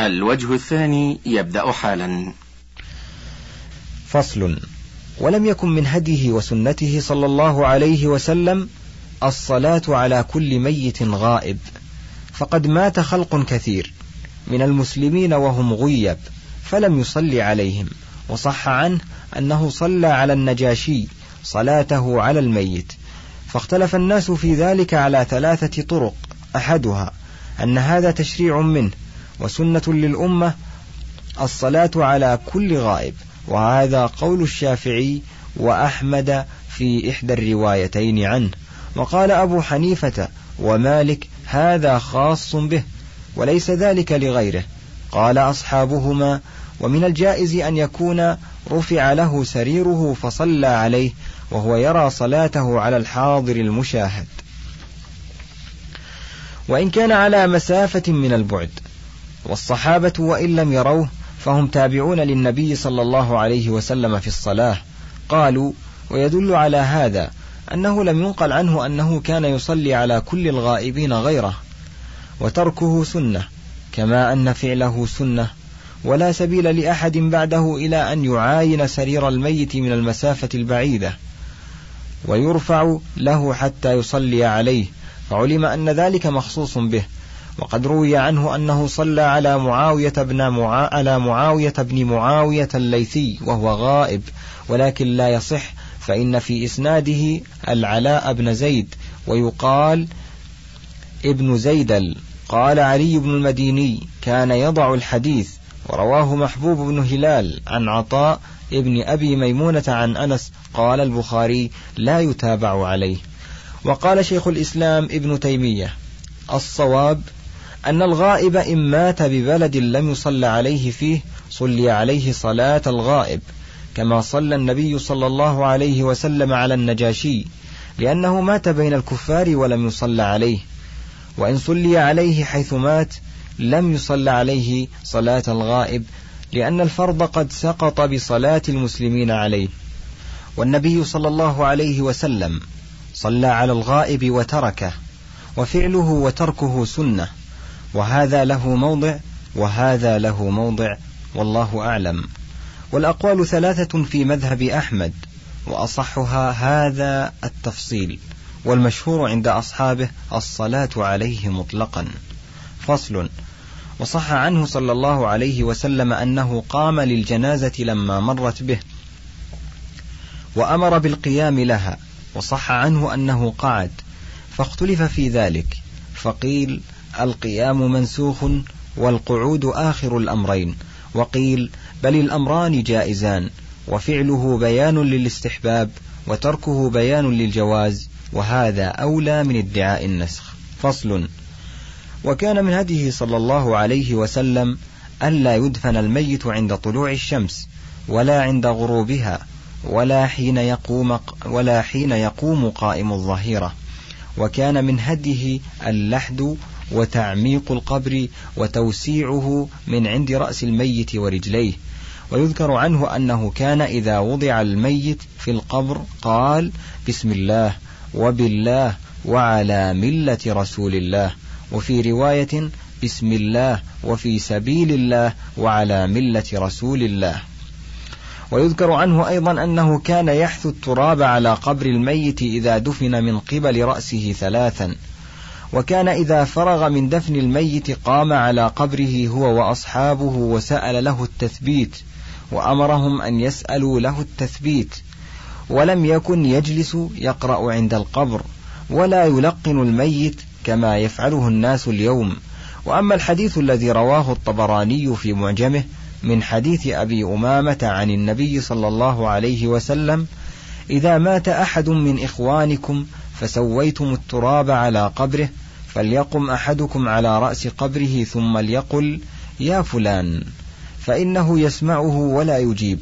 الوجه الثاني يبدأ حالا. فصل. ولم يكن من هديه وسنته صلى الله عليه وسلم الصلاة على كل ميت غائب. فقد مات خلق كثير من المسلمين وهم غيب فلم يصلي عليهم. وصح عنه أنه صلى على النجاشي صلاته على الميت. فاختلف الناس في ذلك على ثلاثة طرق أحدها أن هذا تشريع منه وسنة للأمة الصلاة على كل غائب. وهذا قول الشافعي وأحمد في إحدى الروايتين عنه. وقال أبو حنيفة ومالك هذا خاص به وليس ذلك لغيره. قال أصحابهما ومن الجائز أن يكون رفع له سريره فصلى عليه وهو يرى صلاته على الحاضر المشاهد. وإن كان على مسافة من البعد والصحابة وإن لم يروه فهم تابعون للنبي صلى الله عليه وسلم في الصلاة. قالوا ويدل على هذا أنه لم ينقل عنه أنه كان يصلي على كل الغائبين غيره وتركه سنة كما أن فعله سنة ولا سبيل لأحد بعده إلى أن يعاين سرير الميت من المسافة البعيدة. ويرفع له حتى يصلي عليه فعلم أن ذلك مخصوص به وقد روي عنه أنه صلى على معاوية بن معا... على معاوية بن معاوية الليثي وهو غائب ولكن لا يصح فإن في إسناده العلاء بن زيد ويقال ابن زيدل. قال علي بن المديني كان يضع الحديث ورواه محبوب بن هلال عن عطاء ابن أبي ميمونة عن أنس قال البخاري لا يتابع عليه. وقال شيخ الإسلام ابن تيمية الصواب أن الغائب إن مات ببلد لم يصل عليه فيه صلي عليه صلاة الغائب كما صلى النبي صلى الله عليه وسلم على النجاشي لأنه مات بين الكفار ولم يصل عليه. وإن صلي عليه حيث مات لم يصل عليه صلاة الغائب لأن الفرض قد سقط بصلاة المسلمين عليه. والنبي صلى الله عليه وسلم صلى على الغائب وتركه وفعله وتركه سنة. وهذا له موضع وهذا له موضع والله أعلم. والأقوال ثلاثة في مذهب أحمد وأصحها هذا التفصيل. والمشهور عند أصحابه الصلاة عليه مطلقا. فصل. وصح عنه صلى الله عليه وسلم أنه قام للجنازة لما مرت به وأمر بالقيام لها. وصح عنه أنه قعد فاختلف في ذلك فقيل القيام منسوخ والقعود آخر الأمرين. وقيل بل الأمران جائزان وفعله بيان للاستحباب وتركه بيان للجواز وهذا أولى من ادعاء النسخ. فصل. وكان من هديه صلى الله عليه وسلم ألا يدفن الميت عند طلوع الشمس ولا عند غروبها ولا حين يقوم ولا حين يقوم قائم الظهيرة. وكان من هديه اللحد وتعميق القبر وتوسيعه من عند رأس الميت ورجليه. ويذكر عنه أنه كان إذا وضع الميت في القبر قال بسم الله وبالله وعلى ملة رسول الله. وفي رواية بسم الله وفي سبيل الله وعلى ملة رسول الله. ويذكر عنه أيضا أنه كان يحث التراب على قبر الميت إذا دفن من قبل رأسه ثلاثا. وكان إذا فرغ من دفن الميت قام على قبره هو وأصحابه وسأل له التثبيت وأمرهم أن يسألوا له التثبيت. ولم يكن يجلس يقرأ عند القبر ولا يلقن الميت كما يفعله الناس اليوم. وأما الحديث الذي رواه الطبراني في معجمه من حديث أبي أمامة عن النبي صلى الله عليه وسلم إذا مات أحد من إخوانكم فسويتم التراب على قبره فليقم أحدكم على رأس قبره ثم ليقل يا فلان فإنه يسمعه ولا يجيب.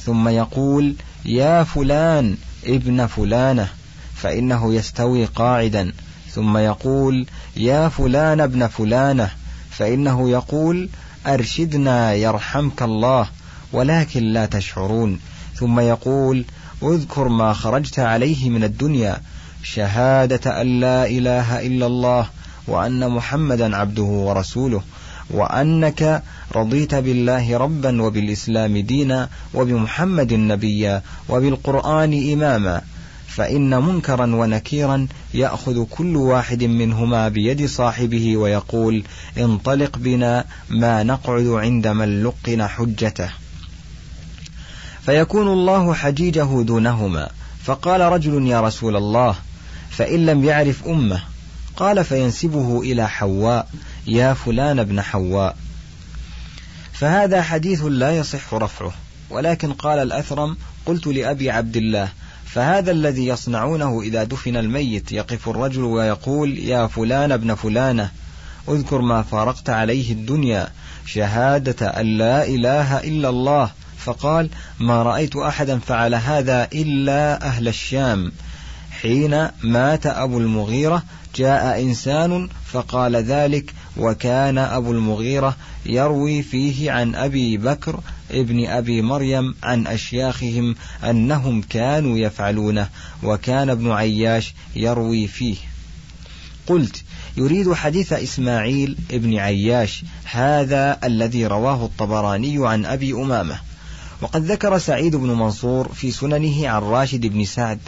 ثم يقول يا فلان ابن فلانة. فإنه يستوي قاعدا. ثم يقول يا فلان ابن فلانة. فإنه يقول أرشدنا يرحمك الله ولكن لا تشعرون. ثم يقول اذكر ما خرجت عليه من الدنيا شهادة أن لا إله إلا الله وأن محمدا عبده ورسوله وأنك رضيت بالله ربا وبالإسلام دينا وبمحمد نبيا وبالقرآن إماما فإن منكرا ونكيرا يأخذ كل واحد منهما بيد صاحبه ويقول انطلق بنا ما نقعد عند من لقن حجته. فيكون الله حجيجه دونهما فقال رجل يا رسول الله فإن لم يعرف أمه قال فينسبه إلى حواء يا فلان ابن حواء. فهذا حديث لا يصح رفعه ولكن قال الأثرم قلت لأبي عبد الله فهذا الذي يصنعونه إذا دفن الميت يقف الرجل ويقول يا فلان ابن فلانة اذكر ما فارقت عليه الدنيا شهادة أن لا إله إلا الله. فقال ما رأيت أحدا فعل هذا إلا أهل الشام حين مات أبو المغيرة جاء إنسان فقال ذلك وكان أبو المغيرة يروي فيه عن أبي بكر ابن أبي مريم عن أشياخهم أنهم كانوا يفعلونه وكان ابن عياش يروي فيه. قلت يريد حديث إسماعيل ابن عياش هذا الذي رواه الطبراني عن أبي أمامة. وقد ذكر سعيد بن منصور في سننه عن راشد بن سعد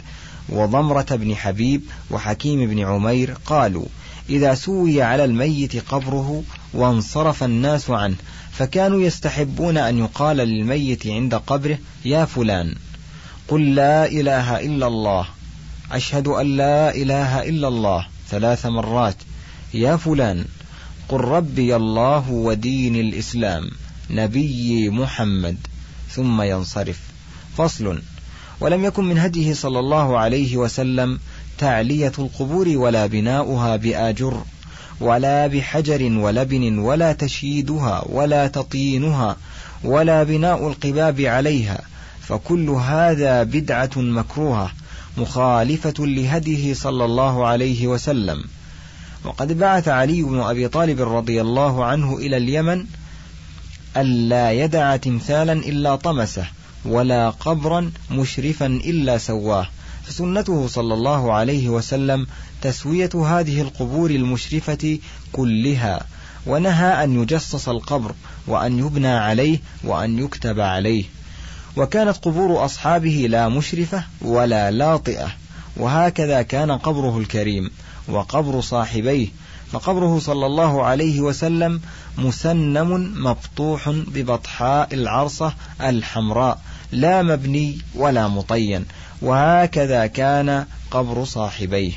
وضمرة بن حبيب وحكيم بن عمير قالوا إذا سوي على الميت قبره وانصرف الناس عنه فكانوا يستحبون أن يقال للميت عند قبره يا فلان قل لا إله إلا الله أشهد أن لا إله إلا الله ثلاث مرات يا فلان قل ربي الله ودين الإسلام نبي محمد ثم ينصرف فصل ولم يكن من هديه صلى الله عليه وسلم تعلية القبور ولا بناؤها بآجر ولا بحجر ولبن ولا تشييدها ولا تطينها ولا بناء القباب عليها فكل هذا بدعة مكروهة مخالفة لهديه صلى الله عليه وسلم. وقد بعث علي بن أبي طالب رضي الله عنه إلى اليمن ألا يدع تمثالا إلا طمسه ولا قبرا مشرفا إلا سواه. فسنته صلى الله عليه وسلم تسوية هذه القبور المشرفة كلها ونهى أن يجصص القبر وأن يبنى عليه وأن يكتب عليه. وكانت قبور أصحابه لا مشرفة ولا لاطئة وهكذا كان قبره الكريم وقبر صاحبيه. فقبره صلى الله عليه وسلم مسنم مبطوح ببطحاء العرصة الحمراء لا مبني ولا مطين وهكذا كان قبر صاحبيه.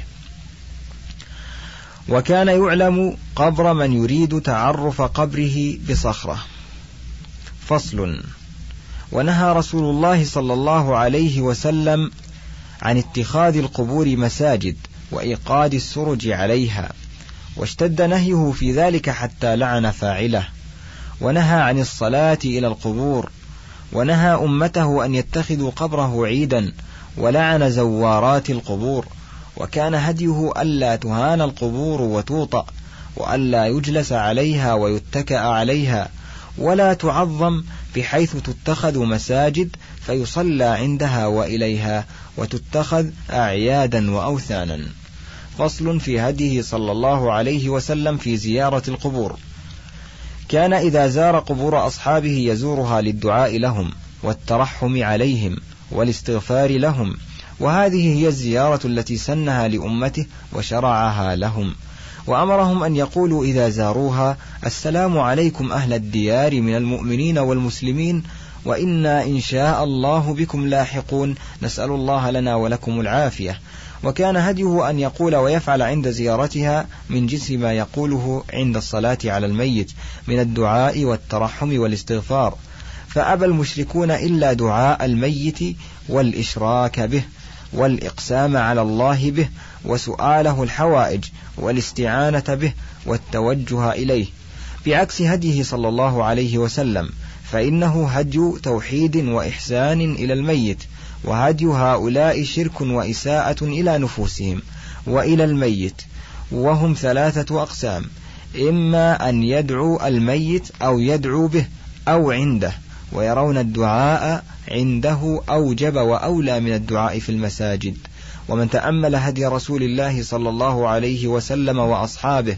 وكان يعلم قبر من يريد تعرف قبره بصخرة. فصل. ونهى رسول الله صلى الله عليه وسلم عن اتخاذ القبور مساجد وإيقاد السرج عليها واشتد نهيه في ذلك حتى لعن فاعله. ونهى عن الصلاة إلى القبور ونهى أمته أن يتخذوا قبره عيدا ولعن زوارات القبور وكان هديه ألا تهان القبور وتوطأ وألا يجلس عليها ويتكأ عليها ولا تعظم بحيث تتخذ مساجد فيصلى عندها وإليها وتتخذ أعيادا وأوثانا. فصل في هديه صلى الله عليه وسلم في زيارة القبور. كان إذا زار قبور أصحابه يزورها للدعاء لهم والترحم عليهم والاستغفار لهم. وهذه هي الزيارة التي سنها لأمته وشرعها لهم. وأمرهم أن يقولوا إذا زاروها السلام عليكم أهل الديار من المؤمنين والمسلمين وإنا إن شاء الله بكم لاحقون. نسأل الله لنا ولكم العافية. وكان هديه أن يقول ويفعل عند زيارتها من جنس ما يقوله عند الصلاة على الميت من الدعاء والترحم والاستغفار. فأبى المشركون إلا دعاء الميت والإشراك به والإقسام على الله به وسؤاله الحوائج والاستعانة به والتوجه إليه. بعكس هديه صلى الله عليه وسلم فإنه هدي توحيد وإحسان إلى الميت وهدي هؤلاء شرك وإساءة إلى نفوسهم وإلى الميت وهم ثلاثة أقسام إما أن يدعو الميت أو يدعو به أو عنده ويرون الدعاء عنده أوجب وأولى من الدعاء في المساجد. ومن تأمل هدي رسول الله صلى الله عليه وسلم وأصحابه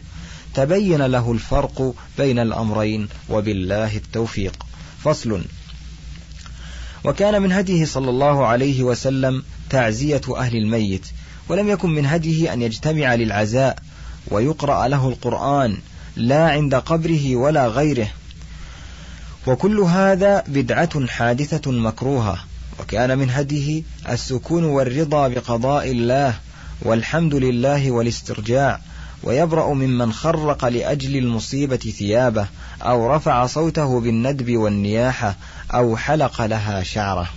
تبين له الفرق بين الأمرين وبالله التوفيق. فصل. وكان من هديه صلى الله عليه وسلم تعزية أهل الميت ولم يكن من هديه أن يجتمع للعزاء ويقرأ له القرآن لا عند قبره ولا غيره. وكل هذا بدعة حادثة مكروهة وكان من هديه السكون والرضا بقضاء الله والحمد لله والاسترجاع ويبرأ ممن خرق لأجل المصيبة ثيابه أو رفع صوته بالندب والنياحة أو حلق لها شعره.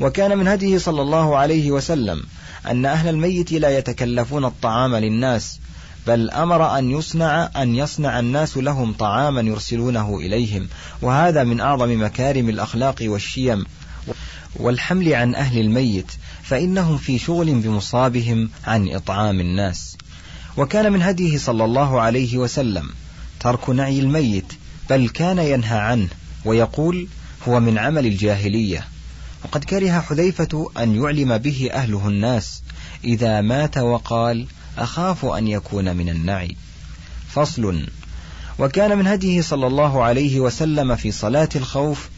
وكان من هديه صلى الله عليه وسلم أن أهل الميت لا يتكلفون الطعام للناس بل أمر أن يصنع أن يصنع الناس لهم طعاما يرسلونه إليهم. وهذا من أعظم مكارم الأخلاق والشيم والحمل عن أهل الميت فإنهم في شغل بمصابهم عن إطعام الناس. وكان من هديه صلى الله عليه وسلم ترك نعي الميت بل كان ينهى عنه ويقول هو من عمل الجاهلية. وقد كره حذيفة أن يعلم به أهله الناس إذا مات وقال أخاف أن يكون من النعي. فصل وكان من هديه صلى الله عليه وسلم في صلاة الخوف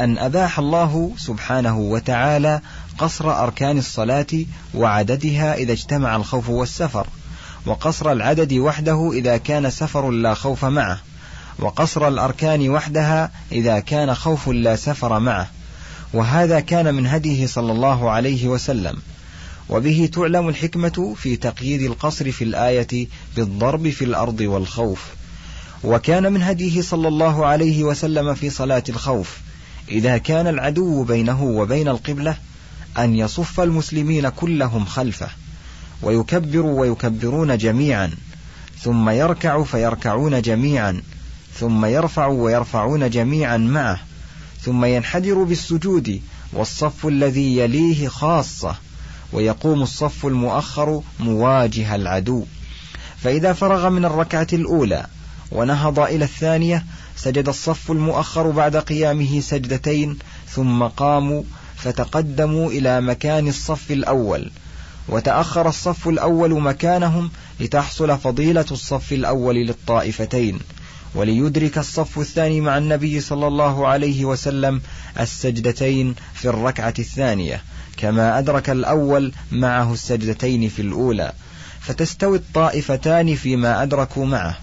أن أباح الله سبحانه وتعالى قصر أركان الصلاة وعددها إذا اجتمع الخوف والسفر. وقصر العدد وحده إذا كان سفر لا خوف معه وقصر الأركان وحدها إذا كان خوف لا سفر معه. وهذا كان من هديه صلى الله عليه وسلم. وبه تعلم الحكمة في تقييد القصر في الآية بالضرب في الأرض والخوف. وكان من هديه صلى الله عليه وسلم في صلاة الخوف. إذا كان العدو بينه وبين القبلة أن يصف المسلمين كلهم خلفه. ويكبر ويكبرون جميعا ثم يركع فيركعون جميعا ثم يرفع ويرفعون جميعا معه ثم ينحدر بالسجود والصف الذي يليه خاصة ويقوم الصف المؤخر مواجه العدو. فإذا فرغ من الركعة الأولى ونهض إلى الثانية سجد الصف المؤخر بعد قيامه سجدتين ثم قاموا فتقدموا إلى مكان الصف الأول. وتأخر الصف الأول مكانهم لتحصل فضيلة الصف الأول للطائفتين وليدرك الصف الثاني مع النبي صلى الله عليه وسلم السجدتين في الركعة الثانية كما أدرك الأول معه السجدتين في الأولى. فتستوي الطائفتان فيما أدركوا معه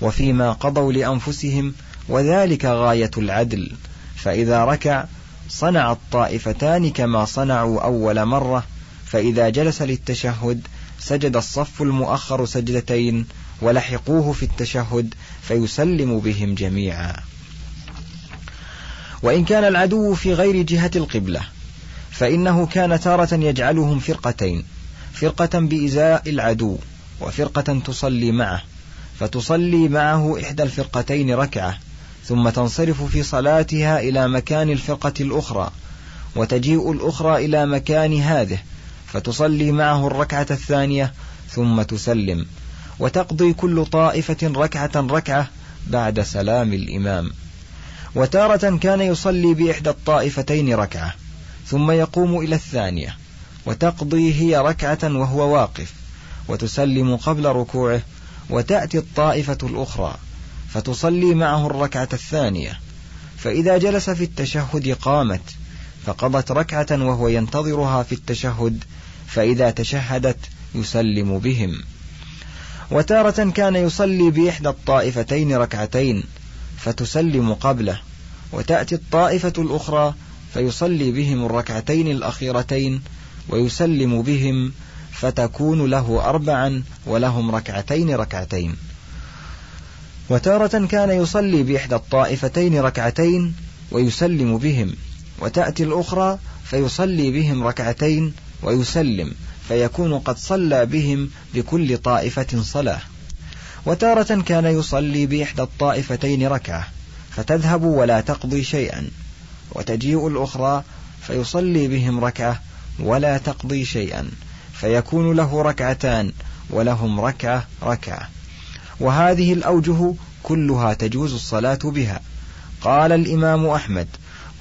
وفيما قضوا لأنفسهم وذلك غاية العدل. فإذا ركع صنع الطائفتان كما صنعوا أول مرة فإذا جلس للتشهد سجد الصف المؤخر سجدتين ولحقوه في التشهد فيسلم بهم جميعا. وإن كان العدو في غير جهة القبلة فإنه كان تارة يجعلهم فرقتين فرقة بإزاء العدو وفرقة تصلي معه فتصلي معه إحدى الفرقتين ركعة ثم تنصرف في صلاتها إلى مكان الفرقة الأخرى وتجيء الأخرى إلى مكان هذه فتصلي معه الركعة الثانية ثم تسلم. وتقضي كل طائفة ركعة ركعة بعد سلام الإمام. وتارة كان يصلي بإحدى الطائفتين ركعة ثم يقوم إلى الثانية. وتقضي هي ركعة وهو واقف وتسلم قبل ركوعه وتأتي الطائفة الأخرى فتصلي معه الركعة الثانية. فإذا جلس في التشهد قامت فقضت ركعة وهو ينتظرها في التشهد فإذا تشهدت يسلم بهم. وتارة كان يصلي بإحدى الطائفتين ركعتين فتسلم قبله وتأتي الطائفة الأخرى فيصلي بهم الركعتين الأخيرتين ويسلم بهم فتكون له أربعا ولهم ركعتين ركعتين. وتارة كان يصلي بإحدى الطائفتين ركعتين ويسلم بهم وتأتي الأخرى فيصلي بهم ركعتين ويسلم فيكون قد صلى بهم بكل طائفة صلاة. وتارة كان يصلي بإحدى الطائفتين ركعة فتذهب ولا تقضي شيئا. وتجيء الأخرى فيصلي بهم ركعة ولا تقضي شيئا. فيكون له ركعتان ولهم ركعة ركعة. وهذه الأوجه كلها تجوز الصلاة بها. قال الإمام أحمد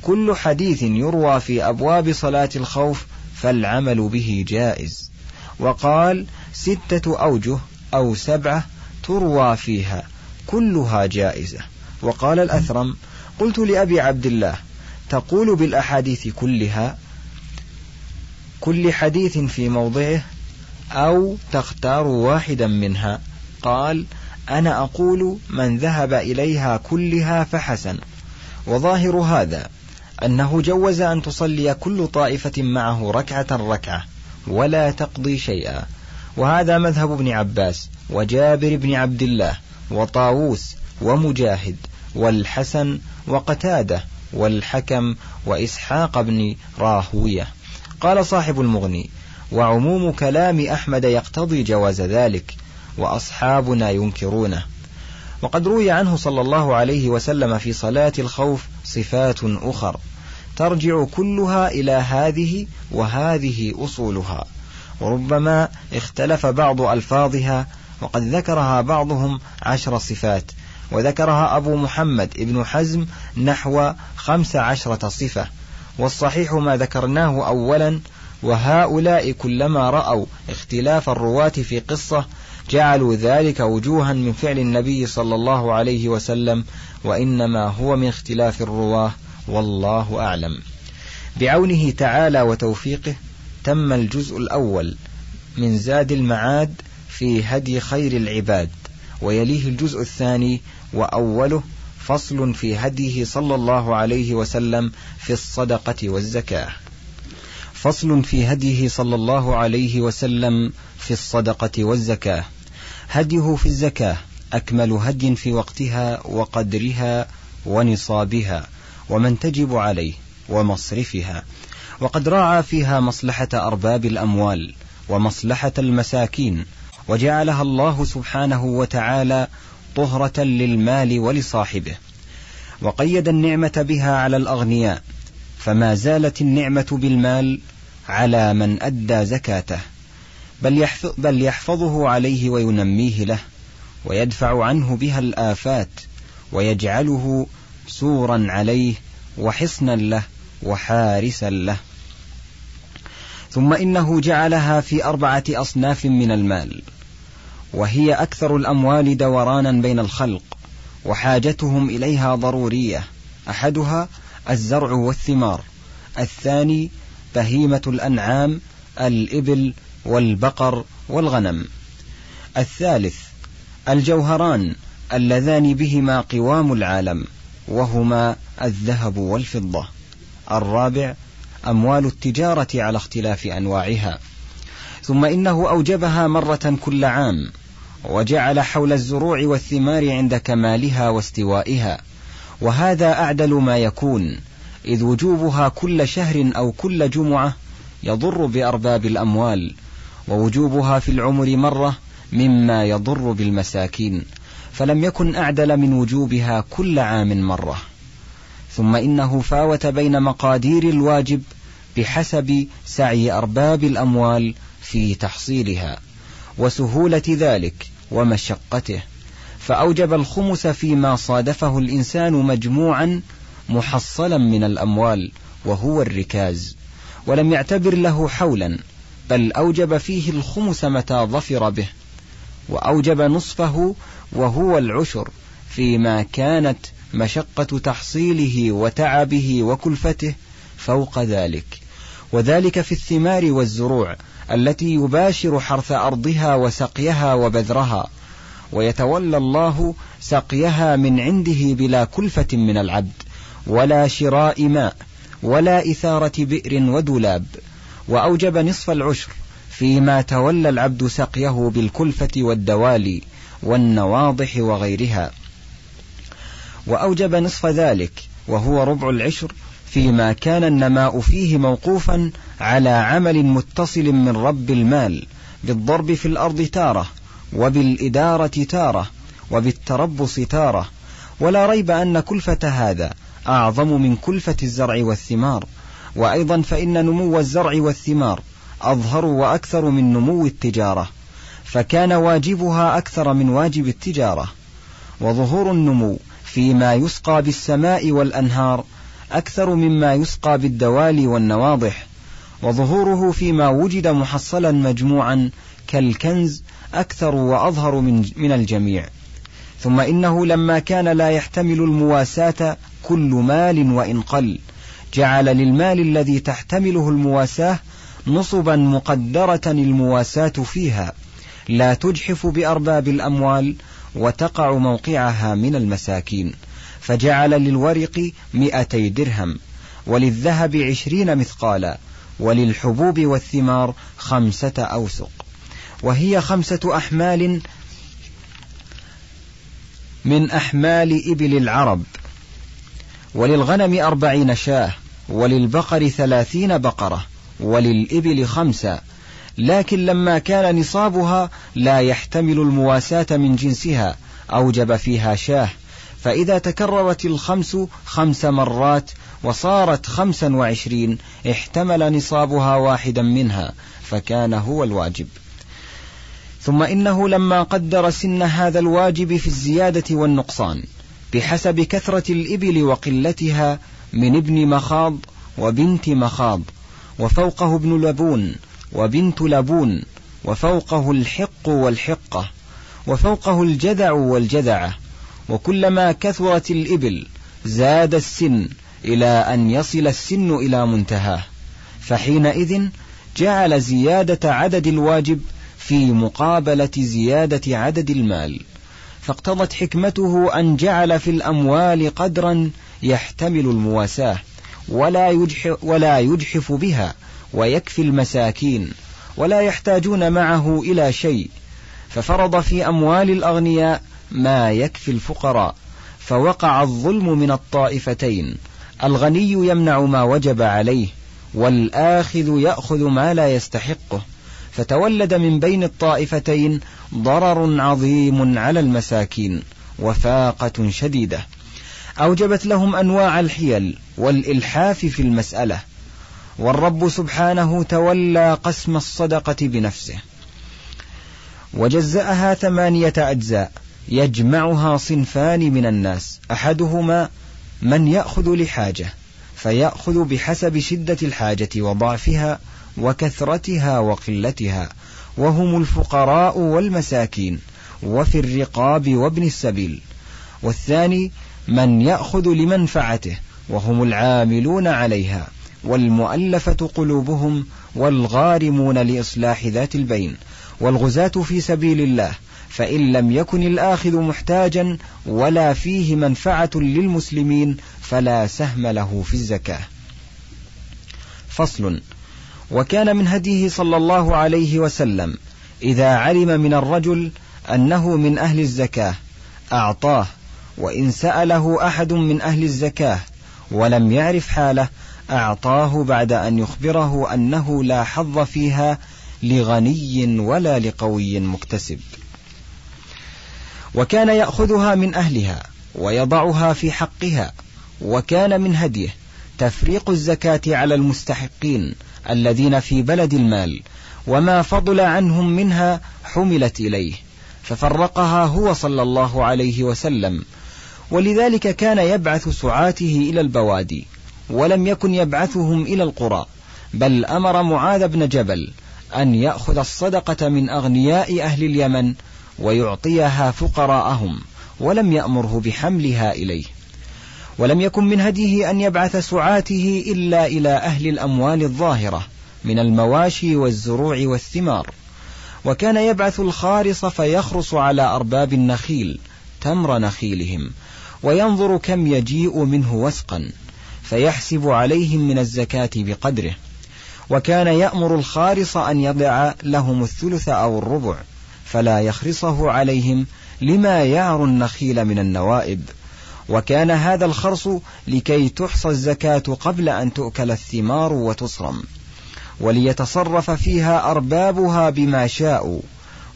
كل حديث يروى في أبواب صلاة الخوف فالعمل به جائز. وقال ستة أوجه أو سبعة تروى فيها كلها جائزة. وقال الأثرم قلت لأبي عبد الله تقول بالأحاديث كلها كل حديث في موضعه أو تختار واحدا منها؟ قال أنا أقول من ذهب إليها كلها فحسن. وظاهر هذا أنه جوز أن تصلي كل طائفة معه ركعة ركعة ولا تقضي شيئا. وهذا مذهب ابن عباس وجابر بن عبد الله وطاووس ومجاهد والحسن وقتادة والحكم وإسحاق بن راهوية. قال صاحب المغني وعموم كلام أحمد يقتضي جواز ذلك وأصحابنا ينكرونه. وقد روي عنه صلى الله عليه وسلم في صلاة الخوف صفات أخر. ترجع كلها إلى هذه وهذه أصولها. وربما اختلف بعض ألفاظها وقد ذكرها بعضهم عشر صفات. وذكرها أبو محمد ابن حزم نحو خمس عشرة صفة. والصحيح ما ذكرناه أولا وهؤلاء كلما رأوا اختلاف الرواة في قصة جعلوا ذلك وجوها من فعل النبي صلى الله عليه وسلم وإنما هو من اختلاف الرواة. والله أعلم. بعونه تعالى وتوفيقه تم الجزء الأول من زاد المعاد في هدي خير العباد ويليه الجزء الثاني وأوله فصل في هديه صلى الله عليه وسلم في الصدقة والزكاة. فصل في هديه صلى الله عليه وسلم في الصدقة والزكاة. هديه في الزكاة أكمل هدي في وقتها وقدرها ونصابها. ومن تجب عليه ومصرفها. وقد راعى فيها مصلحة أرباب الأموال ومصلحة المساكين وجعلها الله سبحانه وتعالى طهرة للمال ولصاحبه. وقيد النعمة بها على الأغنياء فما زالت النعمة بالمال على من أدى زكاته. بل, يحفظ بل يحفظه عليه وينميه له ويدفع عنه بها الآفات ويجعله سورا عليه وحصنا له وحارسا له. ثم إنه جعلها في أربعة أصناف من المال وهي أكثر الأموال دورانا بين الخلق وحاجتهم إليها ضرورية أحدها الزرع والثمار الثاني بهيمة الأنعام الإبل والبقر والغنم الثالث الجوهران اللذان بهما قوام العالم. وهما الذهب والفضة. الرابع أموال التجارة على اختلاف أنواعها. ثم إنه أوجبها مرة كل عام وجعل حول الزروع والثمار عند كمالها واستوائها. وهذا أعدل ما يكون إذ وجوبها كل شهر أو كل جمعة يضر بأرباب الأموال ووجوبها في العمر مرة مما يضر بالمساكين. فلم يكن أعدل من وجوبها كل عام مرة. ثم إنه فاوت بين مقادير الواجب بحسب سعي أرباب الأموال في تحصيلها وسهولة ذلك ومشقته. فأوجب الخمس فيما صادفه الإنسان مجموعا محصلا من الأموال وهو الركاز ولم يعتبر له حولا بل أوجب فيه الخمس متى ظفر به. وأوجب نصفه وهو العشر فيما كانت مشقة تحصيله وتعبه وكلفته فوق ذلك. وذلك في الثمار والزروع التي يباشر حرث أرضها وسقيها وبذرها ويتولى الله سقيها من عنده بلا كلفة من العبد ولا شراء ماء ولا إثارة بئر ودولاب. وأوجب نصف العشر فيما تولى العبد سقيه بالكلفة والدوالي والنواضح وغيرها. وأوجب نصف ذلك وهو ربع العشر فيما كان النماء فيه موقوفا على عمل متصل من رب المال بالضرب في الأرض تارة وبالإدارة تارة وبالتربص تارة. ولا ريب أن كلفة هذا أعظم من كلفة الزرع والثمار. وأيضا فإن نمو الزرع والثمار أظهر وأكثر من نمو التجارة فكان واجبها أكثر من واجب التجارة. وظهور النمو فيما يسقى بالسماء والأنهار أكثر مما يسقى بالدوالي والنواضح. وظهوره فيما وجد محصلا مجموعا كالكنز أكثر وأظهر من, من الجميع. ثم إنه لما كان لا يحتمل المواساة كل مال وإن قل جعل للمال الذي تحتمله المواساة نصبا مقدرة المواساة فيها. لا تجحف بأرباب الأموال وتقع موقعها من المساكين. فجعل للورق مئتي درهم. وللذهب عشرين مثقالا. وللحبوب والثمار خمسة أوسق. وهي خمسة أحمال من أحمال إبل العرب. وللغنم أربعين شاة. وللبقر ثلاثين بقرة. وللإبل خمسة. لكن لما كان نصابها لا يحتمل المواساة من جنسها أوجب فيها شاه. فإذا تكررت الخمس خمس مرات وصارت خمسا وعشرين احتمل نصابها واحدا منها فكان هو الواجب. ثم إنه لما قدر سن هذا الواجب في الزيادة والنقصان بحسب كثرة الإبل وقلتها من ابن مخاض وبنت مخاض. وفوقه ابن لبون وبنت لبون وفوقه الحق والحقة وفوقه الجذع والجذعة وكلما كثرت الإبل زاد السن إلى أن يصل السن إلى منتهاه. فحينئذ جعل زيادة عدد الواجب في مقابلة زيادة عدد المال. فاقتضت حكمته أن جعل في الأموال قدرا يحتمل المواساة. ولا يجحف, ولا يجحف بها ويكفي المساكين ولا يحتاجون معه إلى شيء. ففرض في أموال الأغنياء ما يكفي الفقراء فوقع الظلم من الطائفتين. الغني يمنع ما وجب عليه والآخذ يأخذ ما لا يستحقه. فتولد من بين الطائفتين ضرر عظيم على المساكين وفاقة شديدة. أوجبت لهم أنواع الحيل والإلحاف في المسألة والرب سبحانه تولى قسم الصدقة بنفسه. وجزأها ثمانية أجزاء يجمعها صنفان من الناس أحدهما من يأخذ لحاجة فيأخذ بحسب شدة الحاجة وضعفها وكثرتها وقلتها وهم الفقراء والمساكين وفي الرقاب وابن السبيل. والثاني من يأخذ لمنفعته وهم العاملون عليها والمؤلفة قلوبهم والغارمون لإصلاح ذات البين والغزاة في سبيل الله فإن لم يكن الآخذ محتاجا ولا فيه منفعة للمسلمين فلا سهم له في الزكاة. فصل وكان من هديه صلى الله عليه وسلم إذا علم من الرجل أنه من أهل الزكاة أعطاه وإن سأله أحد من أهل الزكاة ولم يعرف حاله أعطاه بعد أن يخبره أنه لا حظ فيها لغني ولا لقوي مكتسب. وكان يأخذها من أهلها ويضعها في حقها وكان من هديه تفريق الزكاة على المستحقين الذين في بلد المال وما فضل عنهم منها حملت إليه ففرقها هو صلى الله عليه وسلم ولذلك كان يبعث سعاته إلى البوادي ولم يكن يبعثهم إلى القرى بل أمر معاذ بن جبل أن يأخذ الصدقة من أغنياء أهل اليمن ويعطيها فقراءهم ولم يأمره بحملها إليه. ولم يكن من هديه أن يبعث سعاته إلا إلى أهل الأموال الظاهرة من المواشي والزروع والثمار. وكان يبعث الخارص فيخرص على أرباب النخيل تمر نخيلهم وينظر كم يجيء منه وسقا فيحسب عليهم من الزكاة بقدره. وكان يأمر الخارص أن يضع لهم الثلث أو الربع فلا يخرصه عليهم لما يعر النخيل من النوائب. وكان هذا الخرص لكي تحصى الزكاة قبل أن تؤكل الثمار وتصرم. وليتصرف فيها أربابها بما شاءوا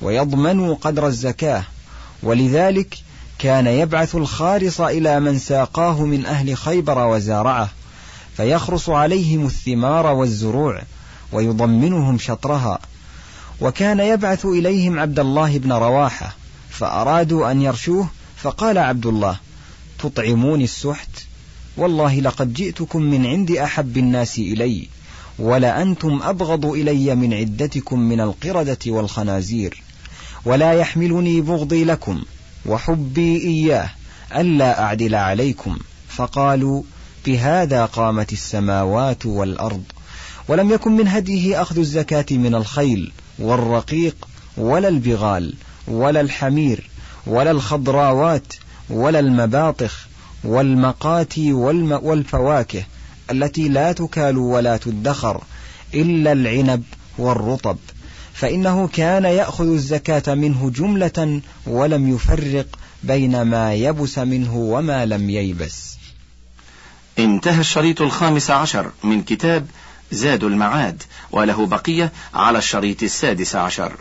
ويضمنوا قدر الزكاة. ولذلك كان يبعث الخارص إلى من ساقاه من أهل خيبر وزارعه فيخرص عليهم الثمار والزروع ويضمنهم شطرها. وكان يبعث إليهم عبد الله بن رواحة فأرادوا أن يرشوه فقال عبد الله تطعمون السحت؟ والله لقد جئتكم من عند أحب الناس إلي ولأنتم أبغض إلي من عدتكم من القردة والخنازير ولا يحملني بغضي لكم وحبي إياه ألا أعدل عليكم. فقالوا بهذا قامت السماوات والأرض ولم يكن من هديه أخذ الزكاة من الخيل والرقيق ولا البغال ولا الحمير ولا الخضراوات ولا المباطخ والمقاتي والم والفواكه التي لا تكال ولا تدخر إلا العنب والرطب. فإنه كان يأخذ الزكاة منه جملة ولم يفرق بين ما يبس منه وما لم ييبس. انتهى الشريط الخامس عشر من كتاب زاد المعاد وله بقية على الشريط السادس عشر.